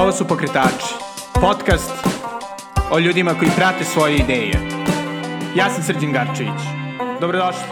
Ovo su Pokretači, podcast o ljudima koji prate svoje ideje. Ja sam Srđan Garčević. Dobrodošli.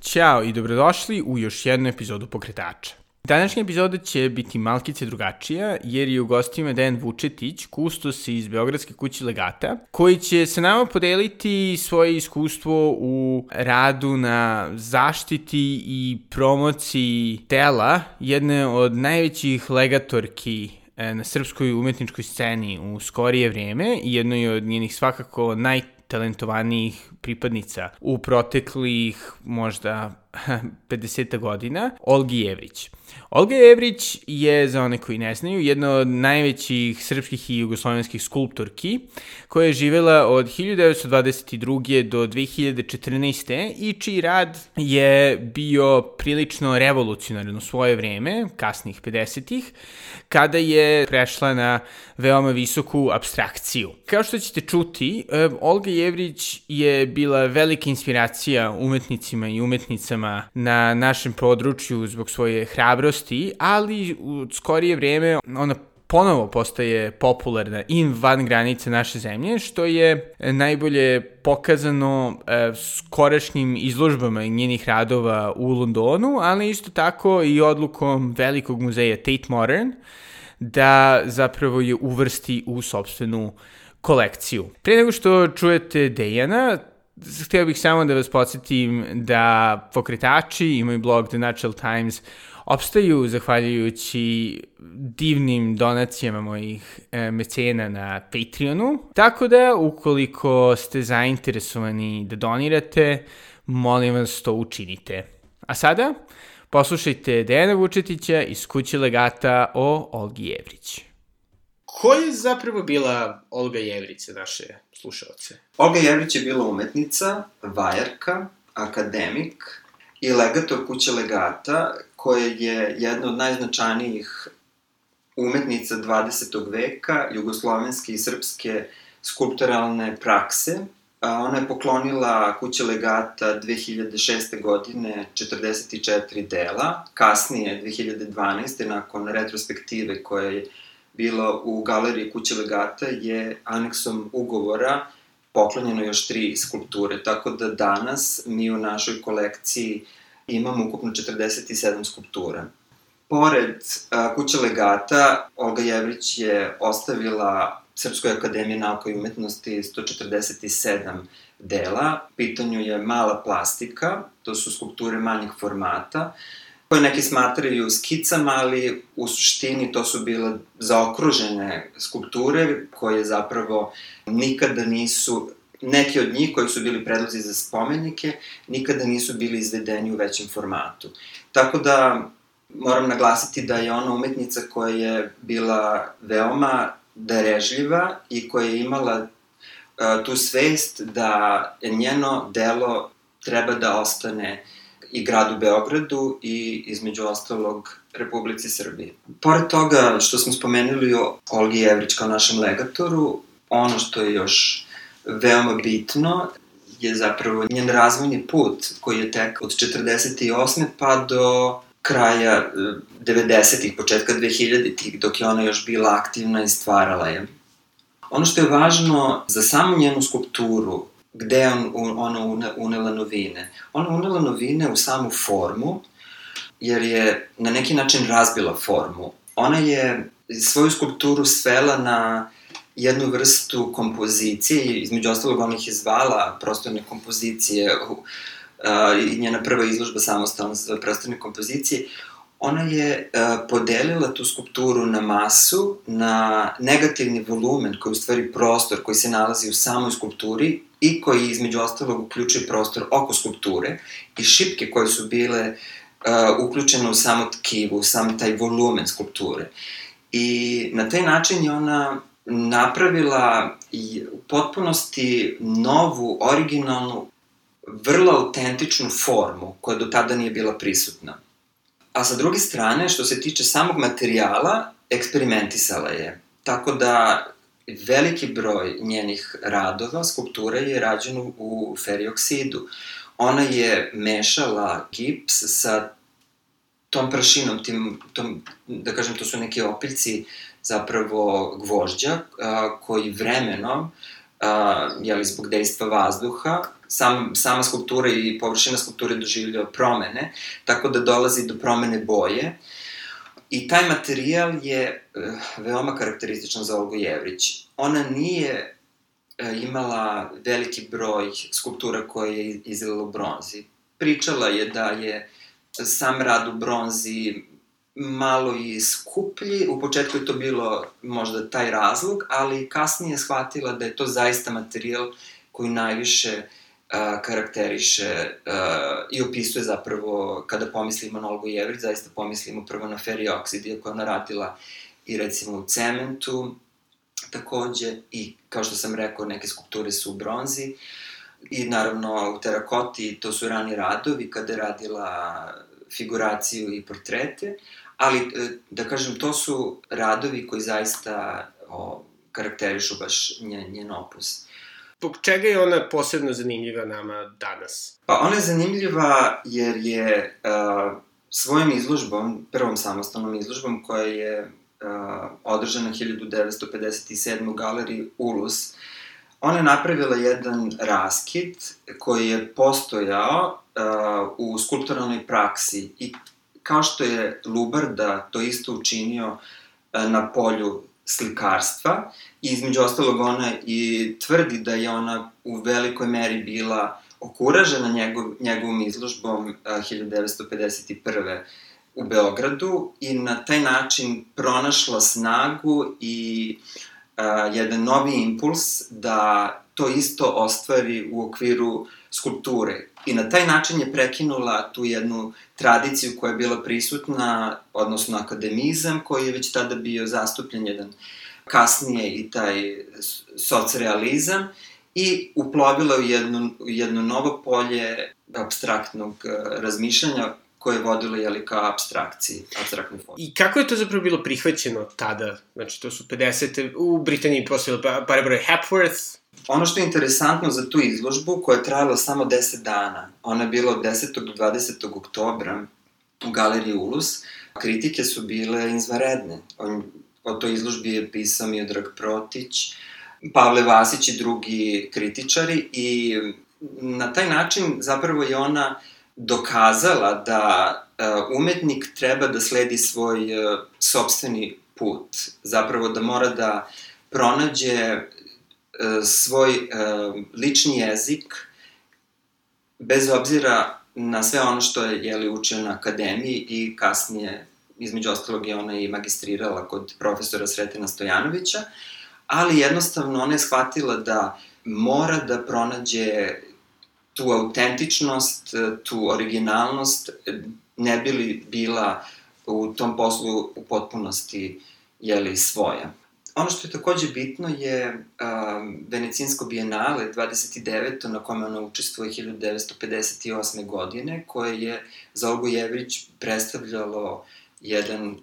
Ćao i dobrodošli u još jednu epizodu Pokretača. Današnja epizoda će biti malkice drugačija, jer je u gostima Dejan Vučetić, kustos iz Beogradske kuće legata, koji će sa nama podeliti svoje iskustvo u radu na zaštiti i promociji tela jedne od najvećih legatorki e, na srpskoj umetničkoj sceni u skorije vreme i jednoj od njenih svakako najtalentovanijih pripadnica u proteklih možda 50 godina, Olgi Jevrić. Olga Jevrić je, za one koji ne znaju, jedna od najvećih srpskih i jugoslovenskih skulptorki, koja je živela od 1922. do 2014. i čiji rad je bio prilično revolucionaran u svoje vreme, kasnih 50-ih, kada je prešla na veoma visoku abstrakciju. Kao što ćete čuti, eh, Olga Jevrić je bila velika inspiracija umetnicima i umetnicama na našem području zbog svoje hrabrosti, ali u skorije vreme ona ponovo postaje popularna i van granice naše zemlje, što je najbolje pokazano e, skorašnjim izložbama njenih radova u Londonu, ali isto tako i odlukom velikog muzeja Tate Modern, da zapravo je uvrsti u sobstvenu kolekciju. Pre nego što čujete Dejana, htio bih samo da vas podsjetim da pokretači imaju blog The Natural Times opstaju zahvaljujući divnim donacijama mojih e, mecena na Patreonu. Tako da, ukoliko ste zainteresovani da donirate, molim vas to učinite. A sada, poslušajte Dejana Vučetića iz kuće legata o Olgi Jevrić. Ko je zapravo bila Olga Jevrić za naše slušalce? Olga Jevrić je bila umetnica, vajarka, akademik i legator kuće legata, koja je jedna od najznačajnijih umetnica 20. veka, jugoslovenske i srpske skulpturalne prakse. Ona je poklonila kuće legata 2006. godine 44 dela, kasnije 2012. nakon retrospektive koja je bilo u galeriji kuće legata je aneksom ugovora poklonjeno još tri skulpture, tako da danas mi u našoj kolekciji imamo ukupno 47 skulptura. Pored a, kuće legata, Olga Jevrić je ostavila Srpskoj akademiji nauka i umetnosti 147 dela. Pitanju je mala plastika, to su skulpture manjih formata, koje neki smatraju skicama, ali u suštini to su bile zaokružene skulpture koje zapravo nikada nisu neki od njih koji su bili predlozi za spomenike nikada nisu bili izvedeni u većem formatu. Tako da moram naglasiti da je ona umetnica koja je bila veoma darežljiva i koja je imala uh, tu svest da njeno delo treba da ostane uh, i gradu Beogradu i između ostalog Republici Srbije. Pored toga što smo spomenuli o Olgi Jevrić kao našem legatoru, ono što je još veoma bitno je zapravo njen razvojni put koji je tek od 48. pa do kraja 90-ih, početka 2000-ih, dok je ona još bila aktivna i stvarala je. Ono što je važno za samu njenu skulpturu gde je on, ona unela novine? Ona unela novine u samu formu, jer je na neki način razbila formu. Ona je svoju skulpturu svela na jednu vrstu kompozicije, između ostalog ona ih je zvala prostorne kompozicije, uh, i njena prva izložba samostalna se zove prostorne kompozicije, ona je uh, podelila tu skulpturu na masu, na negativni volumen, koji je u stvari prostor koji se nalazi u samoj skulpturi i koji između ostalog uključuje prostor oko skulpture i šipke koje su bile uh, uključene u samo tkivu, u sam taj volumen skulpture. I na taj način je ona napravila i u potpunosti novu, originalnu, vrlo autentičnu formu koja do tada nije bila prisutna. A sa druge strane, što se tiče samog materijala, eksperimentisala je. Tako da veliki broj njenih radova, skulptura je rađeno u ferioksidu. Ona je mešala gips sa tom prašinom, tim, tom, da kažem, to su neki opiljci zapravo gvožđa, a, koji vremenom, a, jeli, zbog dejstva vazduha, sam, sama skulptura i površina skulpture doživljava promene, tako da dolazi do promene boje. I taj materijal je uh, veoma karakterističan za Olgu Jevrić. Ona nije uh, imala veliki broj skulptura koje je izgledala u bronzi. Pričala je da je sam rad u bronzi malo i skuplji, u početku je to bilo možda taj razlog, ali kasnije shvatila da je to zaista materijal koji najviše uh, karakteriše uh, i opisuje zapravo, kada pomislimo na Olgu Jevrić, zaista pomislimo prvo na ferioksid, iako je ona radila i recimo u cementu, takođe, i kao što sam rekao, neke skulpture su u bronzi, i naravno u terakoti to su rani radovi, kada je radila figuraciju i portrete, ali e, da kažem, to su radovi koji zaista o, karakterišu baš njen, njen opus. Zbog čega je ona posebno zanimljiva nama danas? Pa ona je zanimljiva jer je uh, svojim izložbom, prvom samostalnom izložbom koja je uh, održana 1957. u galeriji Ulus, ona je napravila jedan raskid koji je postojao uh, u skulpturalnoj praksi i kao što je Lubarda to isto učinio uh, na polju slikarstva i između ostalog ona i tvrdi da je ona u velikoj meri bila okuražena njegov, njegovom izložbom a, 1951 u Beogradu i na taj način pronašla snagu i a, jedan novi impuls da to isto ostvari u okviru skulpture. I na taj način je prekinula tu jednu tradiciju koja je bila prisutna, odnosno akademizam, koji je već tada bio zastupljen jedan kasnije i taj socrealizam i uplovila u jedno, jedno novo polje abstraktnog eh, razmišljanja koje je vodilo jeli, ka abstrakciji, abstraktnoj formi. I kako je to zapravo bilo prihvaćeno tada? Znači, to su 50. U Britaniji postojalo Barbara Hepworth, Ono što je interesantno za tu izložbu, koja je trajala samo 10 dana, ona je bila od 10. do 20. oktobra u galeriji Ulus, kritike su bile izvaredne. On, o toj izložbi je pisao Miodrag Protić, Pavle Vasić i drugi kritičari i na taj način zapravo je ona dokazala da uh, umetnik treba da sledi svoj uh, sobstveni put. Zapravo da mora da pronađe uh, svoj lični jezik bez obzira na sve ono što je jeli, učio na akademiji i kasnije, između ostalog je ona i magistrirala kod profesora Sretina Stojanovića, ali jednostavno ona je shvatila da mora da pronađe tu autentičnost, tu originalnost, ne bi li bila u tom poslu u potpunosti jeli, svoja. Ono što je takođe bitno je um, Venecijinsko bijenale 29. na kome ona učestvuje 1958. godine, koje je za Olgu Jevrić predstavljalo jedan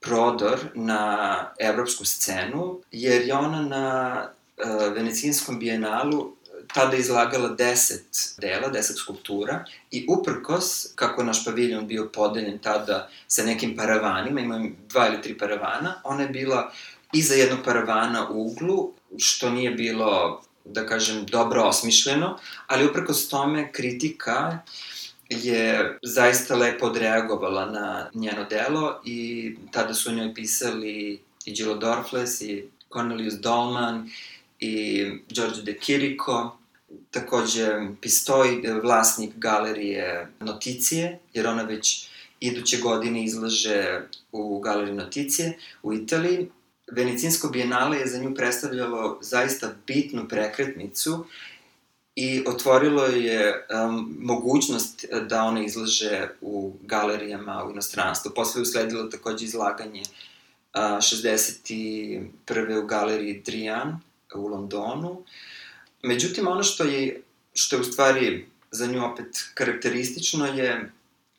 prodor na evropsku scenu, jer je ona na uh, Venecijanskom bijenalu tada izlagala deset dela, deset skulptura i uprkos, kako naš paviljon bio podeljen tada sa nekim paravanima, ima dva ili tri paravana, ona je bila iza jednog paravana u uglu, što nije bilo, da kažem, dobro osmišljeno, ali uprkos tome kritika je zaista lepo odreagovala na njeno delo i tada su njoj pisali i Gilo Dorfles i Cornelius Dolman i George de Kiriko, takođe Pistoj, vlasnik galerije Noticije, jer ona već iduće godine izlaže u galeriji Noticije u Italiji, Venecijansko bijenale je za nju predstavljalo zaista bitnu prekretnicu i otvorilo je um, mogućnost da ona izlaže u galerijama u inostranstvu. Posle je usledilo takođe izlaganje uh, 61. u galeriji Drian u Londonu. Međutim, ono što je, što je u stvari za nju opet karakteristično je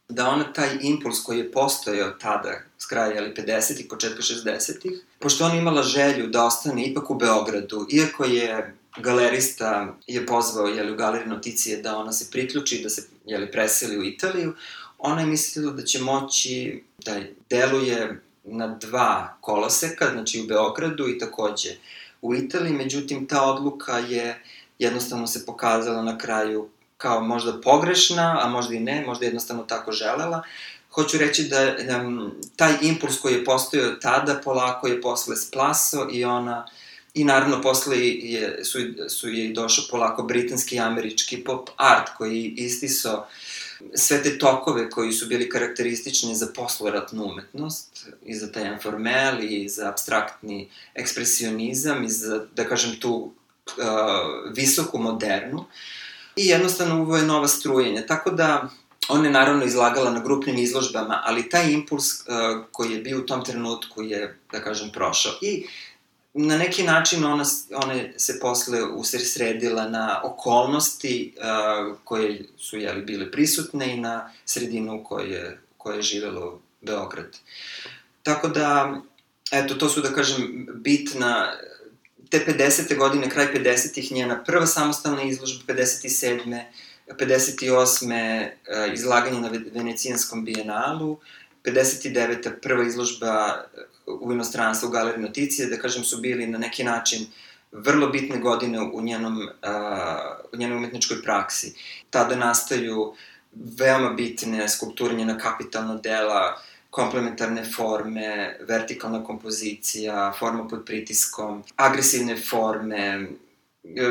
da ona taj impuls koji je postojao tada, s kraja jeli, 50-ih, početka 60-ih, pošto ona imala želju da ostane ipak u Beogradu, iako je galerista je pozvao jeli, u galeriji noticije da ona se priključi, da se jeli, preseli u Italiju, ona je mislila da će moći da deluje na dva koloseka, znači u Beogradu i takođe u Italiji, međutim ta odluka je jednostavno se pokazala na kraju kao možda pogrešna, a možda i ne, možda jednostavno tako želela. Hoću reći da um, taj impuls koji je postojao tada polako je posle splasao i ona I naravno posle je, su, su je došao polako britanski i američki pop art koji istiso sve te tokove koji su bili karakteristični za posloratnu umetnost i za taj informel i za abstraktni ekspresionizam i za, da kažem, tu uh, visoku modernu. I jednostavno ovo je nova strujenja. Tako da ona je naravno izlagala na grupnim izložbama, ali taj impuls uh, koji je bio u tom trenutku je, da kažem, prošao. I na neki način ona, ona se posle usredsredila na okolnosti uh, koje su jeli, bile prisutne i na sredinu u kojoj je, živelo Beograd. Tako da, eto, to su, da kažem, bitna, te 50. godine, kraj 50. njena prva samostalna izložba, 57. 58. Uh, izlaganje na Venecijanskom bijenalu, 59. prva izložba u inostranstvu u Galeriji Noticije, da kažem, su bili na neki način vrlo bitne godine u njenom, uh, u njenoj umetničkoj praksi. Tada nastaju veoma bitne skulpture, njena kapitalna dela, komplementarne forme, vertikalna kompozicija, forma pod pritiskom, agresivne forme,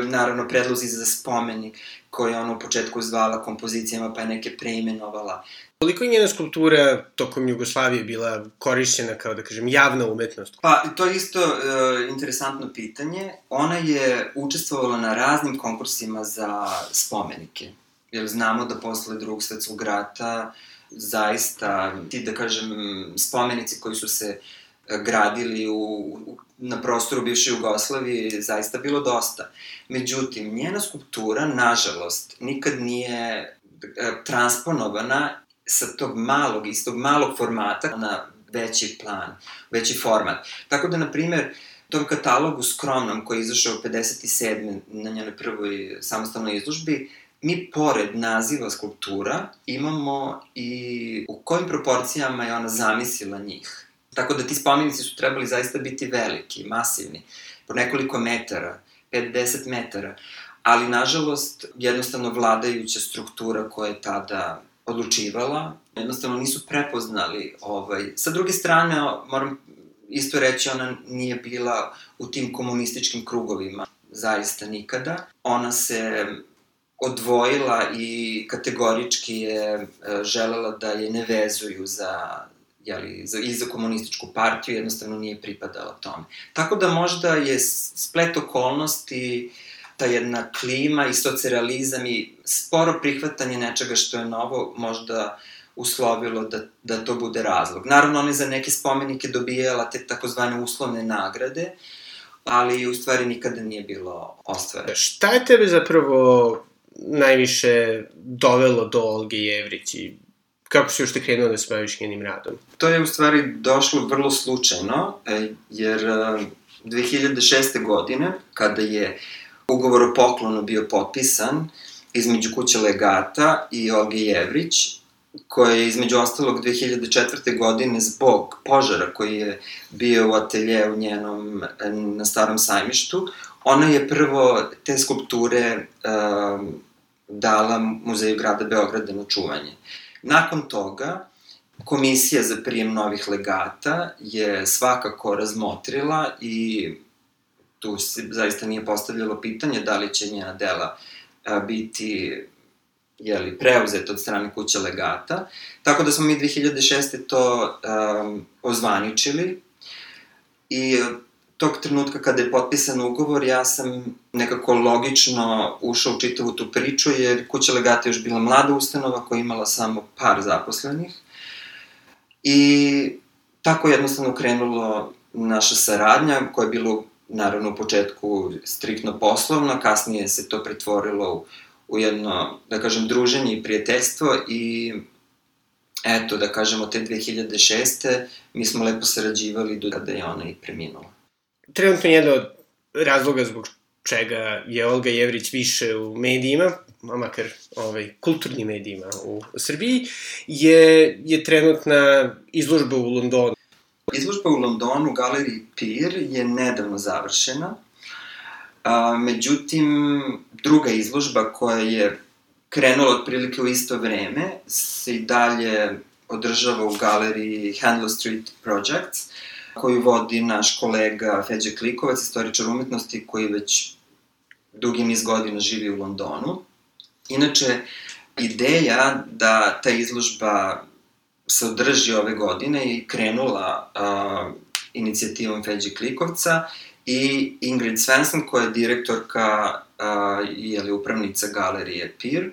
naravno predlozi za spomenik koje ona u početku zvala kompozicijama pa je neke preimenovala. Koliko je njena skulptura tokom Jugoslavije bila korišćena kao, da kažem, javna umetnost? Pa, to je isto uh, interesantno pitanje. Ona je učestvovala na raznim konkursima za spomenike. Jer znamo da posle drugog svetskog rata zaista, ti da kažem, spomenici koji su se e, gradili u, u, na prostoru bivše Jugoslavije zaista bilo dosta. Međutim, njena skulptura, nažalost, nikad nije e, transponovana sa tog malog, iz tog malog formata na veći plan, veći format. Tako da, na primer, tom katalogu skromnom koji je izašao 57. na njenoj prvoj samostalnoj izložbi, mi pored naziva skulptura imamo i u kojim proporcijama je ona zamislila njih. Tako da ti spomenici su trebali zaista biti veliki, masivni, po nekoliko metara, 5-10 metara, ali nažalost jednostavno vladajuća struktura koja je tada odlučivala, jednostavno nisu prepoznali ovaj. Sa druge strane, moram isto reći, ona nije bila u tim komunističkim krugovima, zaista nikada. Ona se odvojila i kategorički je e, želela da je ne vezuju za jeli, za, i za komunističku partiju, jednostavno nije pripadala tome. Tako da možda je splet okolnosti, ta jedna klima i socializam i sporo prihvatanje nečega što je novo možda uslovilo da, da to bude razlog. Naravno, ona je za neke spomenike dobijala te takozvane uslovne nagrade, ali u stvari nikada nije bilo ostvareno. Šta je tebe zapravo najviše dovelo do Olge Jevrić kako si ušte krenuo da se baviš njenim radom? To je u stvari došlo vrlo slučajno, e, jer 2006. E, godine, kada je ugovor o poklonu bio potpisan između kuće legata i Olge Jevrić, koja je između ostalog 2004. godine zbog požara koji je bio u atelje u njenom, e, na starom sajmištu, ona je prvo te skulpture um, dala Muzeju grada Beograda na čuvanje. Nakon toga, komisija za prijem novih legata je svakako razmotrila i tu se zaista nije postavljalo pitanje da li će njena dela biti jeli, preuzet od strane kuće legata. Tako da smo mi 2006. to um, ozvaničili i tog trenutka kada je potpisan ugovor, ja sam nekako logično ušao u čitavu tu priču, jer kuća legata je još bila mlada ustanova koja je imala samo par zaposlenih. I tako jednostavno krenulo naša saradnja, koja je bilo naravno u početku striktno poslovno, kasnije se to pretvorilo u, u jedno, da kažem, druženje i prijateljstvo i eto, da kažemo, te 2006. mi smo lepo sarađivali do da je ona i preminula trenutno jedan od razloga zbog čega je Olga Jevrić više u medijima, a makar ovaj, kulturnim medijima u Srbiji, je, je trenutna izložba u Londonu. Izložba u Londonu u galeriji Pier je nedavno završena. A, međutim, druga izložba koja je krenula otprilike u isto vreme se i dalje održava u galeriji Handler Street Projects, koju vodi naš kolega Feđe Klikovac, istoričar umetnosti koji već dugi niz godina živi u Londonu. Inače, ideja da ta izložba se održi ove godine i krenula a, inicijativom Feđe Klikovca i Ingrid Svensson koja je direktorka a, ili upravnica galerije PIR.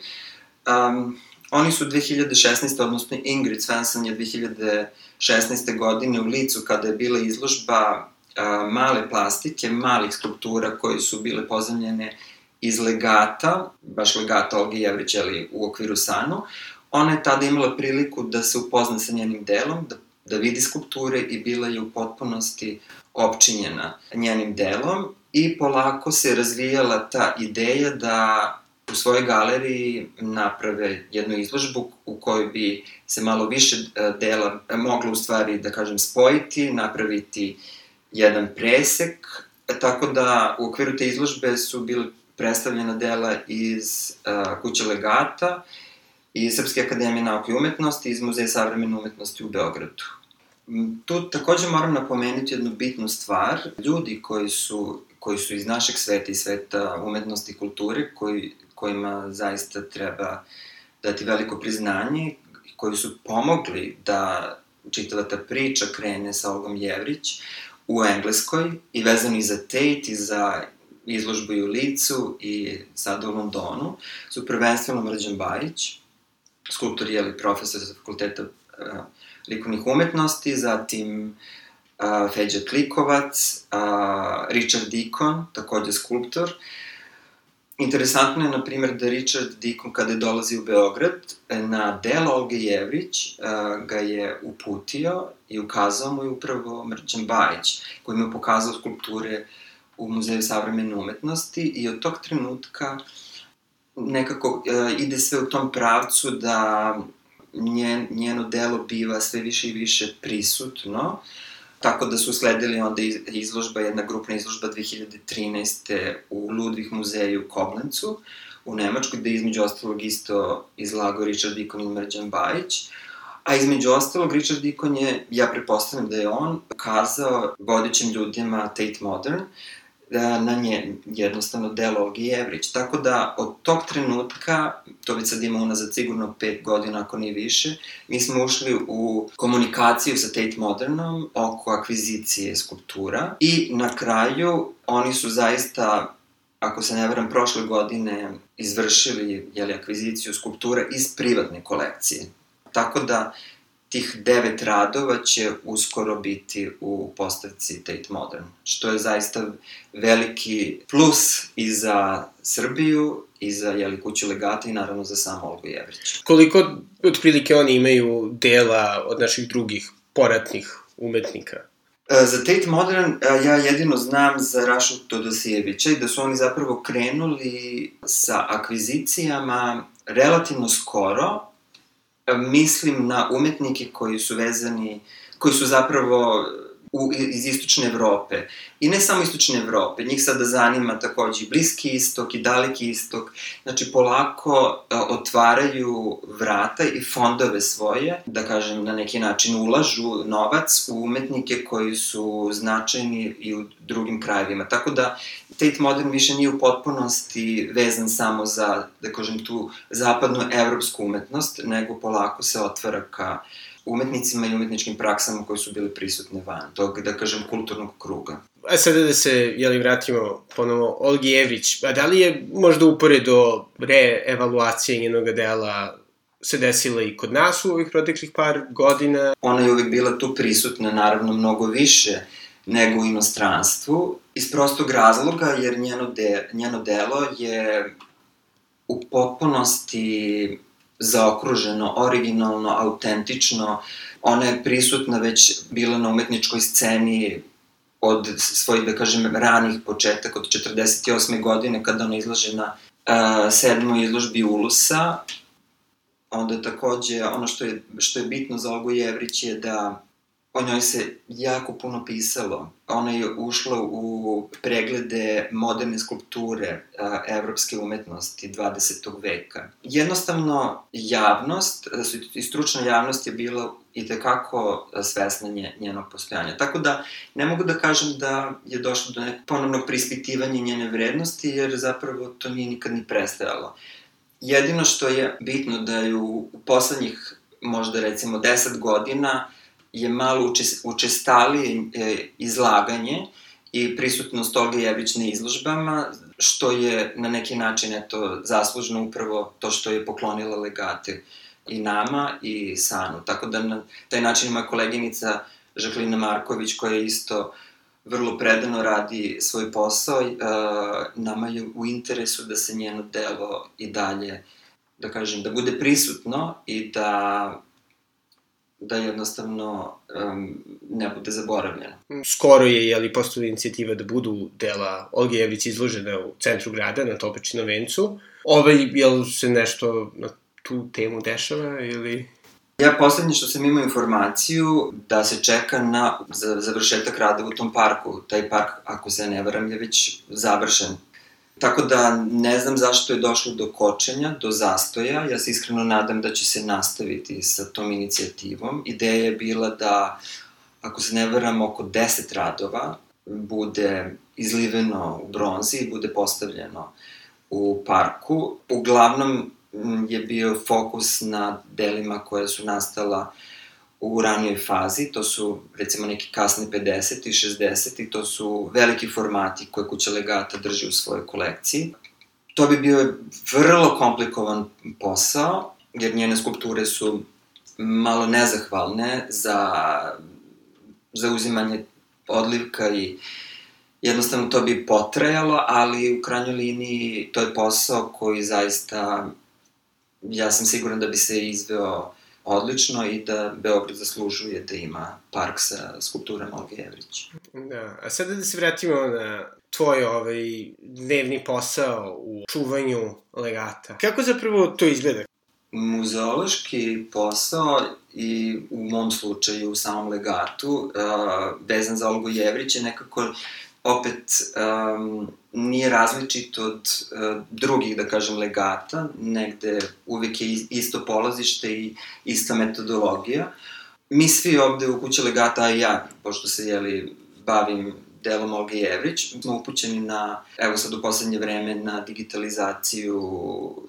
Um, oni su 2016. odnosno Ingrid Svensson je 2016. godine u licu kada je bila izložba a, male plastike, malih skulptura koje su bile pozemljene iz legata, baš legata Olge Jevrić, ali u okviru Sanu, ona je tada imala priliku da se upozna sa njenim delom, da, da vidi skulpture i bila je u potpunosti opčinjena njenim delom i polako se razvijala ta ideja da u svojoj galeriji naprave jednu izložbu u kojoj bi se malo više e, dela moglo u stvari, da kažem, spojiti, napraviti jedan presek, tako da u okviru te izložbe su bile predstavljena dela iz Kuće legata, iz Srpske akademije nauke i umetnosti, iz Muzeja savremene umetnosti u Beogradu. Tu takođe moram napomenuti jednu bitnu stvar. Ljudi koji su, koji su iz našeg sveta i sveta umetnosti i kulture, koji, kojima zaista treba dati veliko priznanje, koji su pomogli da čitava ta priča krene sa Olgom Jevrić u Engleskoj i vezano i za Tate i za izložbu i u Licu i sada u Londonu, su prvenstveno Mrđan Bajić, skulptor je profesor za fakulteta uh, likovnih umetnosti, zatim uh, Feđa Klikovac, uh, Richard Deacon, takođe skulptor. Interesantno je, na primjer, da Richard Deacon, kada je dolazi u Beograd, na delo Olge Jevrić uh, ga je uputio i ukazao mu je upravo Mrđan Bajić, koji mu je pokazao skulpture u Muzeju savremene umetnosti i od tog trenutka nekako uh, ide sve u tom pravcu da njen, njeno delo biva sve više i više prisutno, tako da su sledili onda izložba, jedna grupna izložba 2013. u Ludvig muzeju u Koblencu, u Nemačkoj, gde između ostalog isto izlagao Richard Dikon i Mrđan Bajić, A između ostalog, Richard Dikon je, ja prepostavljam da je on, kazao vodećim ljudima Tate Modern, na nje jednostavno delo Olgi Jevrić. Tako da od tog trenutka, to već sad ima unazad sigurno pet godina ako nije više, mi smo ušli u komunikaciju sa Tate Modernom oko akvizicije skulptura i na kraju oni su zaista ako se ne veram, prošle godine izvršili jeli, akviziciju skulptura iz privatne kolekcije. Tako da tih devet radova će uskoro biti u postavci Tate Modern, što je zaista veliki plus i za Srbiju, i za jeli, kuću legata i naravno za sam Olgu Jevrić. Koliko otprilike oni imaju dela od naših drugih poratnih umetnika? E, za Tate Modern e, ja jedino znam za Rašu Todosijevića i da su oni zapravo krenuli sa akvizicijama relativno skoro, mislim na umetnike koji su vezani, koji su zapravo u, iz istočne Evrope. I ne samo istočne Evrope, njih sada zanima takođe i Bliski istok i Daleki istok. Znači, polako a, otvaraju vrata i fondove svoje, da kažem, na neki način ulažu novac u umetnike koji su značajni i u drugim krajevima. Tako da, Tate Modern više nije u potpunosti vezan samo za, da kažem, tu zapadnu evropsku umetnost, nego polako se otvara ka umetnicima i umetničkim praksama koji su bili prisutne van tog, da kažem, kulturnog kruga. A sada da se, jeli, vratimo ponovo Olgi Evrić, a da li je možda uporedo reevaluacije njenog dela se desila i kod nas u ovih proteklih par godina? Ona je uvek bila tu prisutna, naravno, mnogo više nego u inostranstvu, iz prostog razloga jer njeno, de, njeno delo je u potpunosti zaokruženo, originalno, autentično. Ona je prisutna već bila na umetničkoj sceni od svojih, da kažem, ranih početaka, od 48. godine, kada ona izlaže na uh, sedmoj izložbi Ulusa. Onda takođe, ono što je, što je bitno za Olgu Jevrić je da o njoj se jako puno pisalo. Ona je ušla u preglede moderne skulpture a, evropske umetnosti 20. veka. Jednostavno, javnost i stručna javnost je bila i tekako svesna nje, njenog postojanja. Tako da, ne mogu da kažem da je došlo do nekog ponovnog prispitivanja njene vrednosti, jer zapravo to nije nikad ni prestajalo. Jedino što je bitno da je u, u poslednjih možda recimo 10 godina je malo učestalije e, izlaganje i prisutnost Olge Jević na izložbama, što je na neki način eto, zaslužno upravo to što je poklonila legate i nama i Sanu. Tako da na taj način ima koleginica Žaklina Marković koja je isto vrlo predano radi svoj posao. E, nama je u interesu da se njeno delo i dalje, da kažem, da bude prisutno i da da jednostavno um, ne bude zaboravljeno. Skoro je, jeli, postala inicijativa da budu dela Olge Jevrić izložene u centru grada, na Topeči na Vencu. Ovaj, jel se nešto na tu temu dešava ili... Ja poslednje što sam imao informaciju da se čeka na završetak rada u tom parku. Taj park, ako se ne varam, je već završen. Tako da ne znam zašto je došlo do kočenja, do zastoja. Ja se iskreno nadam da će se nastaviti sa tom inicijativom. Ideja je bila da, ako se ne varam, oko 10 radova bude izliveno u bronzi i bude postavljeno u parku. Uglavnom je bio fokus na delima koje su nastala uh, u ranijoj fazi, to su recimo neki kasni 50 i 60 i to su veliki formati koje kuća legata drži u svojoj kolekciji. To bi bio vrlo komplikovan posao, jer njene skulpture su malo nezahvalne za zauzimanje odlivka i jednostavno to bi potrajalo, ali u krajnjoj liniji to je posao koji zaista ja sam siguran da bi se izveo odlično i da Beograd zaslužuje da ima park sa skulpturama Olge Jevrić. Da, a sada da se vratimo na tvoj ovaj dnevni posao u čuvanju legata. Kako zapravo to izgleda? Muzeološki posao i u mom slučaju u samom legatu, vezan za Olgu Jevrić je nekako opet um, nije različit od uh, drugih, da kažem, legata, negde uvek je isto polazište i ista metodologija. Mi svi ovde u kući legata, a ja, pošto se, jeli, bavim delom Olge Jevrić. Smo upućeni na, evo sad u poslednje vreme, na digitalizaciju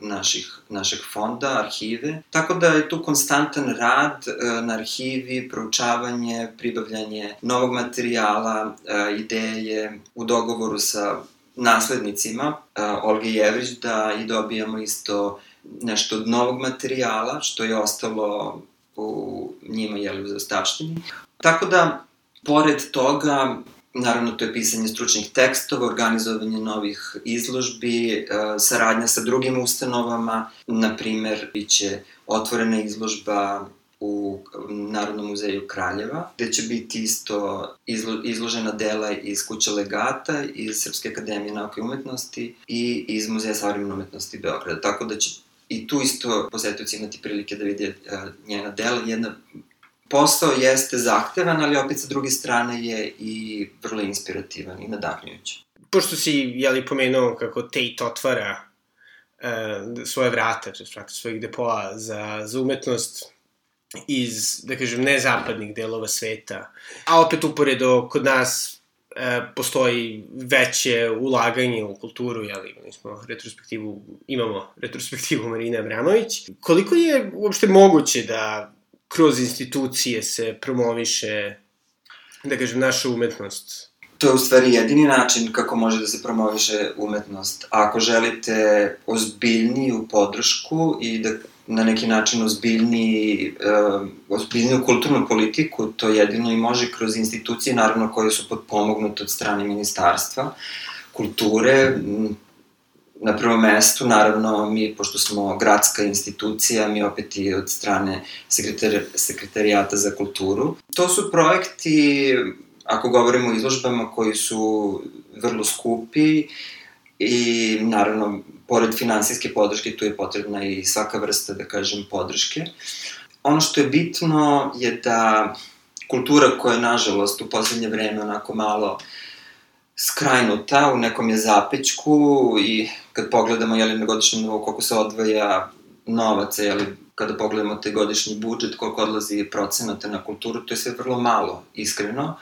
naših, našeg fonda, arhive. Tako da je tu konstantan rad e, na arhivi, proučavanje, pribavljanje novog materijala, e, ideje u dogovoru sa naslednicima uh, Olge Jevrić da i dobijamo isto nešto od novog materijala što je ostalo u njima jeli u zastavštini. Tako da, pored toga, Naravno, to je pisanje stručnih tekstova, organizovanje novih izložbi, e, saradnja sa drugim ustanovama, na primer, bit će otvorena izložba u Narodnom muzeju Kraljeva, gde će biti isto izlo, izložena dela iz Kuće legata, iz Srpske akademije nauke i umetnosti i iz Muzeja savremene umetnosti Beograda. Tako da će i tu isto posetioci imati prilike da vide uh, njena dela. Jedna posao jeste zahtevan, ali opet sa druge strane je i vrlo inspirativan i nadahnjujući. Pošto si, jeli, pomenuo kako Tate otvara uh, svoje vrata, to vrata svojih depoa za, za umetnost iz, da kažem, nezapadnih delova sveta, a opet uporedo kod nas e, postoji veće ulaganje u kulturu, jeli, mi smo retrospektivu, imamo retrospektivu Marina Abramović. Koliko je uopšte moguće da kroz institucije se promoviše, da kažem, naša umetnost? To je u stvari jedini način kako može da se promoviše umetnost. Ako želite ozbiljniju podršku i da na neki način ozbiljniji, uh, ozbiljniju kulturnu politiku, to jedino i može kroz institucije, naravno koje su podpomognute od strane ministarstva kulture, na prvom mestu, naravno, mi, pošto smo gradska institucija, mi opet i od strane sekretar, sekretarijata za kulturu. To su projekti, ako govorimo o izložbama, koji su vrlo skupi, i naravno, pored finansijske podrške, tu je potrebna i svaka vrsta, da kažem, podrške. Ono što je bitno je da kultura koja je, nažalost, u poslednje vreme onako malo skrajnuta, u nekom je zapećku i kad pogledamo, jeli, na godišnjem nivou koliko se odvaja novaca, jeli, kada pogledamo te godišnji budžet, koliko odlazi procenata na kulturu, to je sve vrlo malo, iskreno,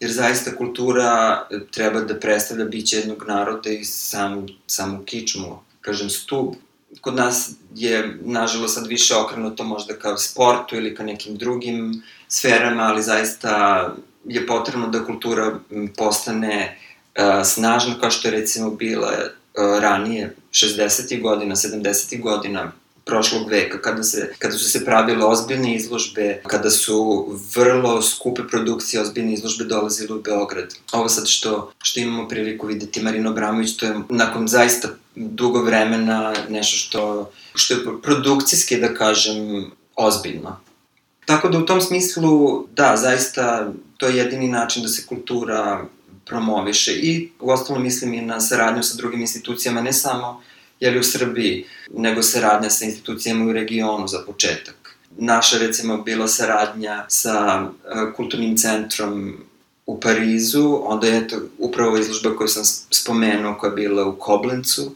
jer zaista kultura treba da predstavlja biće jednog naroda i sam, samu kičmu, kažem, stup. Kod nas je, nažalost, sad više okrenuto možda ka sportu ili ka nekim drugim sferama, ali zaista je potrebno da kultura postane uh, snažna kao što je recimo bila uh, ranije, 60. godina, 70. godina, prošlog veka, kada, se, kada su se pravile ozbiljne izložbe, kada su vrlo skupe produkcije ozbiljne izložbe dolazile u Beograd. Ovo sad što, što imamo priliku videti Marino Bramović, to je nakon zaista dugo vremena nešto što, što je produkcijski, da kažem, ozbiljno. Tako da u tom smislu, da, zaista to je jedini način da se kultura promoviše i u ostalom mislim i na saradnju sa drugim institucijama, ne samo jeli u Srbiji, nego saradnja sa institucijama u regionu za početak. Naša, recimo, bila saradnja sa uh, kulturnim centrom u Parizu, onda je to upravo izložba koju sam spomenuo, koja je bila u Koblencu,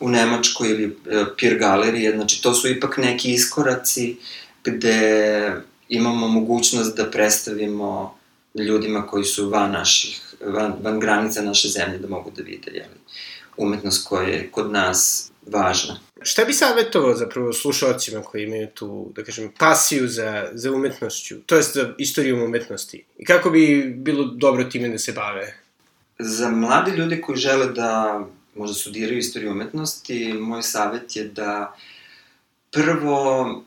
u Nemačkoj ili uh, Pier Galerije, znači to su ipak neki iskoraci gde imamo mogućnost da predstavimo ljudima koji su van naših, van, van granica naše zemlje da mogu da vide, jeli umetnost koja je kod nas važna. Šta bi savjetovao zapravo slušalcima koji imaju tu, da kažem, pasiju za, za umetnošću, to jest za istorijom umetnosti? I kako bi bilo dobro time da se bave? Za mlade ljude koji žele da možda studiraju istoriju umetnosti, moj savjet je da prvo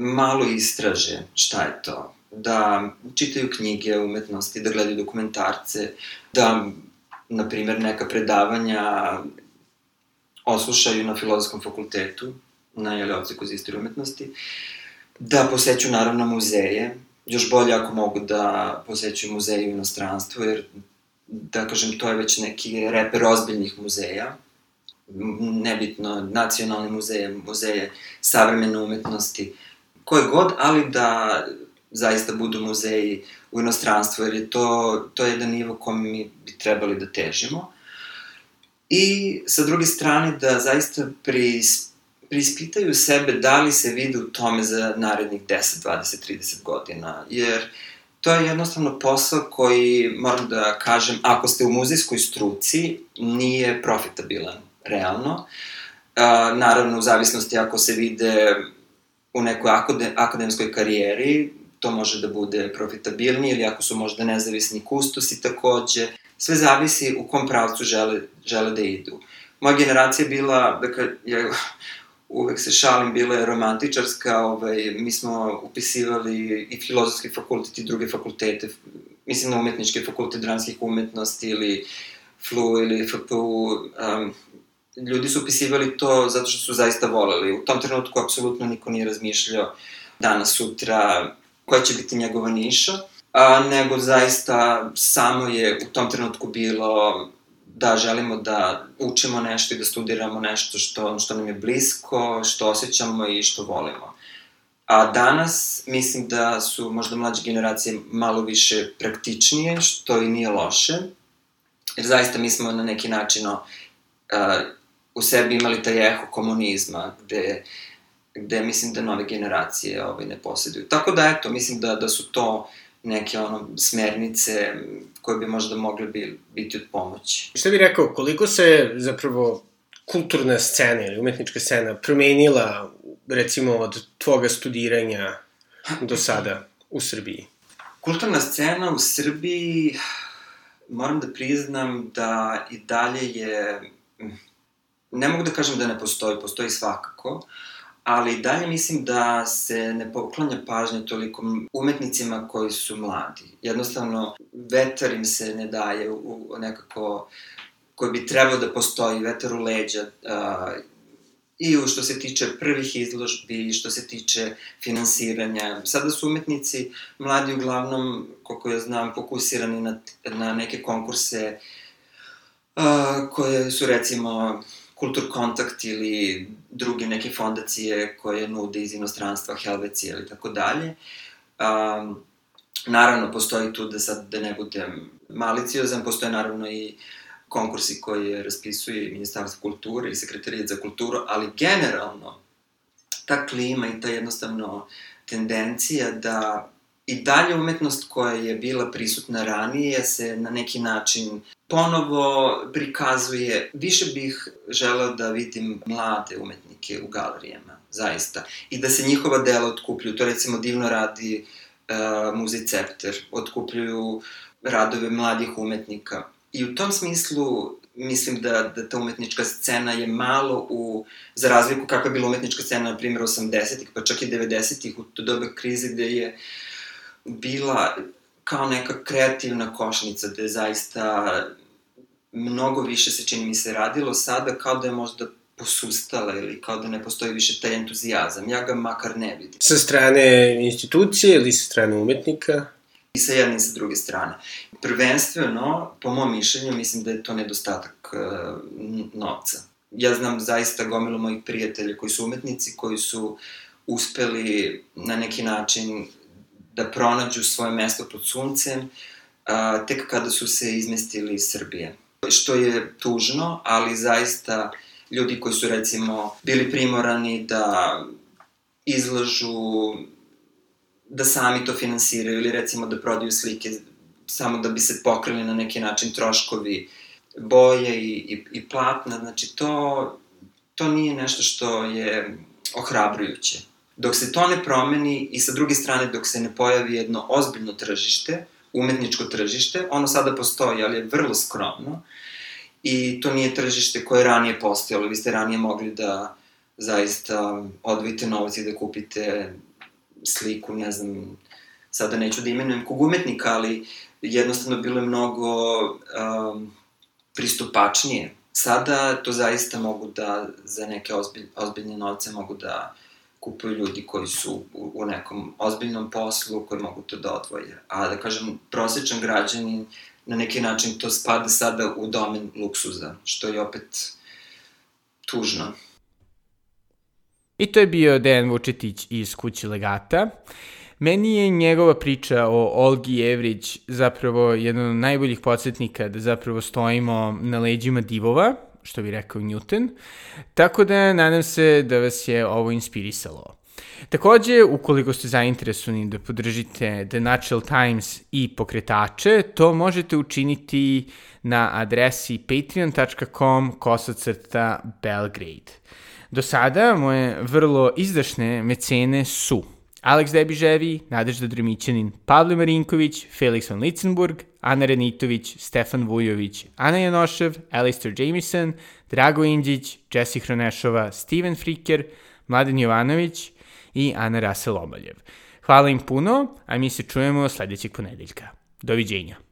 malo istraže šta je to. Da čitaju knjige umetnosti, da gledaju dokumentarce, da na primjer, neka predavanja oslušaju na filozofskom fakultetu, na jeli, odseku za istoriju umetnosti, da poseću naravno muzeje, još bolje ako mogu da poseću muzeje u inostranstvu, jer da kažem, to je već neki reper ozbiljnih muzeja, nebitno, nacionalni muzeje, muzeje savremene umetnosti, koje god, ali da zaista budu muzeji u inostranstvu, jer je to, to je jedan nivo kom mi bi trebali da težimo. I sa druge strane da zaista pris, prispitaju sebe da li se vide u tome za narednih 10, 20, 30 godina, jer to je jednostavno posao koji, moram da kažem, ako ste u muzejskoj struci, nije profitabilan, realno. Naravno, u zavisnosti ako se vide u nekoj akademskoj karijeri, to može da bude profitabilnije ili ako su možda nezavisni kustosi takođe. Sve zavisi u kom pravcu žele, žele da idu. Moja generacija je bila, dakle, ja uvek se šalim, bila je romantičarska, ovaj, mi smo upisivali i filozofski fakultet i druge fakultete, mislim na umetničke fakultet dranskih umetnosti ili FLU ili FPU, um, ljudi su upisivali to zato što su zaista voleli. U tom trenutku apsolutno niko nije razmišljao danas, sutra, koja će biti njegova niša, a, nego zaista samo je u tom trenutku bilo da želimo da učimo nešto i da studiramo nešto što, što nam je blisko, što osjećamo i što volimo. A danas mislim da su možda mlađe generacije malo više praktičnije, što i nije loše, jer zaista mi smo na neki način uh, u sebi imali taj eho komunizma, gde gde mislim da nove generacije ovaj, ne posjeduju. Tako da, eto, mislim da, da su to neke ono, smernice koje bi možda mogle bi, biti od pomoći. Šta bi rekao, koliko se zapravo kulturna scena ili umetnička scena promenila, recimo, od tvoga studiranja do sada u Srbiji? Kulturna scena u Srbiji, moram da priznam da i dalje je, ne mogu da kažem da ne postoji, postoji svakako, ali dalje mislim da se ne poklanja pažnja toliko umetnicima koji su mladi. Jednostavno, vetar im se ne daje u, nekako koji bi trebao da postoji, vetar u leđa, a, i u što se tiče prvih izložbi, što se tiče finansiranja. Sada su umetnici mladi uglavnom, koliko ja znam, fokusirani na, na neke konkurse uh, koje su recimo Kultur Kontakt ili druge neke fondacije koje nude iz inostranstva, Helvecija ili tako dalje. Um, naravno, postoji tu da sad da ne budem maliciozan, postoje naravno i konkursi koje raspisuje Ministarstvo kulture i Sekretarijat za kulturu, ali generalno ta klima i ta jednostavno tendencija da i dalje umetnost koja je bila prisutna ranije se na neki način ponovo prikazuje. Više bih želeo da vidim mlade umetnike u galerijama, zaista. I da se njihova dela otkupljuju. To recimo divno radi uh, Muzej Cepter. Otkupljuju radove mladih umetnika. I u tom smislu mislim da, da ta umetnička scena je malo u, za razliku kakva je bila umetnička scena, na primjer, 80-ih, pa čak i 90-ih, u to dobe krize gde je bila kao neka kreativna košnica, gde je zaista mnogo više se čini mi se radilo sada kao da je možda posustala ili kao da ne postoji više taj entuzijazam. Ja ga makar ne vidim. Sa strane institucije ili sa strane umetnika? I sa jedne i sa druge strane. Prvenstveno, po mom mišljenju, mislim da je to nedostatak uh, novca. Ja znam zaista gomilu mojih prijatelja koji su umetnici, koji su uspeli na neki način da pronađu svoje mesto pod suncem, uh, tek kada su se izmestili iz Srbije. Što je tužno, ali zaista ljudi koji su recimo bili primorani da izlažu da sami to finansiraju ili recimo da prodaju slike samo da bi se pokrili na neki način troškovi boje i, i, i platna, znači to, to nije nešto što je ohrabrujuće. Dok se to ne promeni i sa druge strane dok se ne pojavi jedno ozbiljno tržište, umetničko tržište, ono sada postoji, ali je vrlo skromno i to nije tržište koje je ranije postojalo. Vi ste ranije mogli da zaista odvojite novac i da kupite sliku, ne znam, sada neću da imenujem kog umetnika, ali jednostavno bilo je mnogo um, pristupačnije. Sada to zaista mogu da, za neke ozbilj, ozbiljne novce mogu da kupuju ljudi koji su u, nekom ozbiljnom poslu, koji mogu to da odvoje. A da kažem, prosječan građanin na neki način to spada sada u domen luksuza, što je opet tužno. I to je bio Dejan Vučetić iz Kući legata. Meni je njegova priča o Olgi Evrić zapravo jedan od najboljih podsjetnika da zapravo stojimo na leđima divova, što bi rekao Newton, tako da nadam se da vas je ovo inspirisalo. Takođe, ukoliko ste zainteresovani da podržite The Natural Times i pokretače, to možete učiniti na adresi patreon.com kosacrta Belgrade. Do sada moje vrlo izdašne mecene su Aleks Debiževi, Nadežda Dremićanin, Pavle Marinković, Felix van Litzenburg, Ana Renitović, Stefan Vujović, Ana Janošev, Alistair Jamison, Drago Indjić, Jesse Hronešova, Steven Friker, Mladen Jovanović i Ana Rasel Omaljev. Hvala im puno, a mi se čujemo sledećeg ponedeljka. Doviđenja.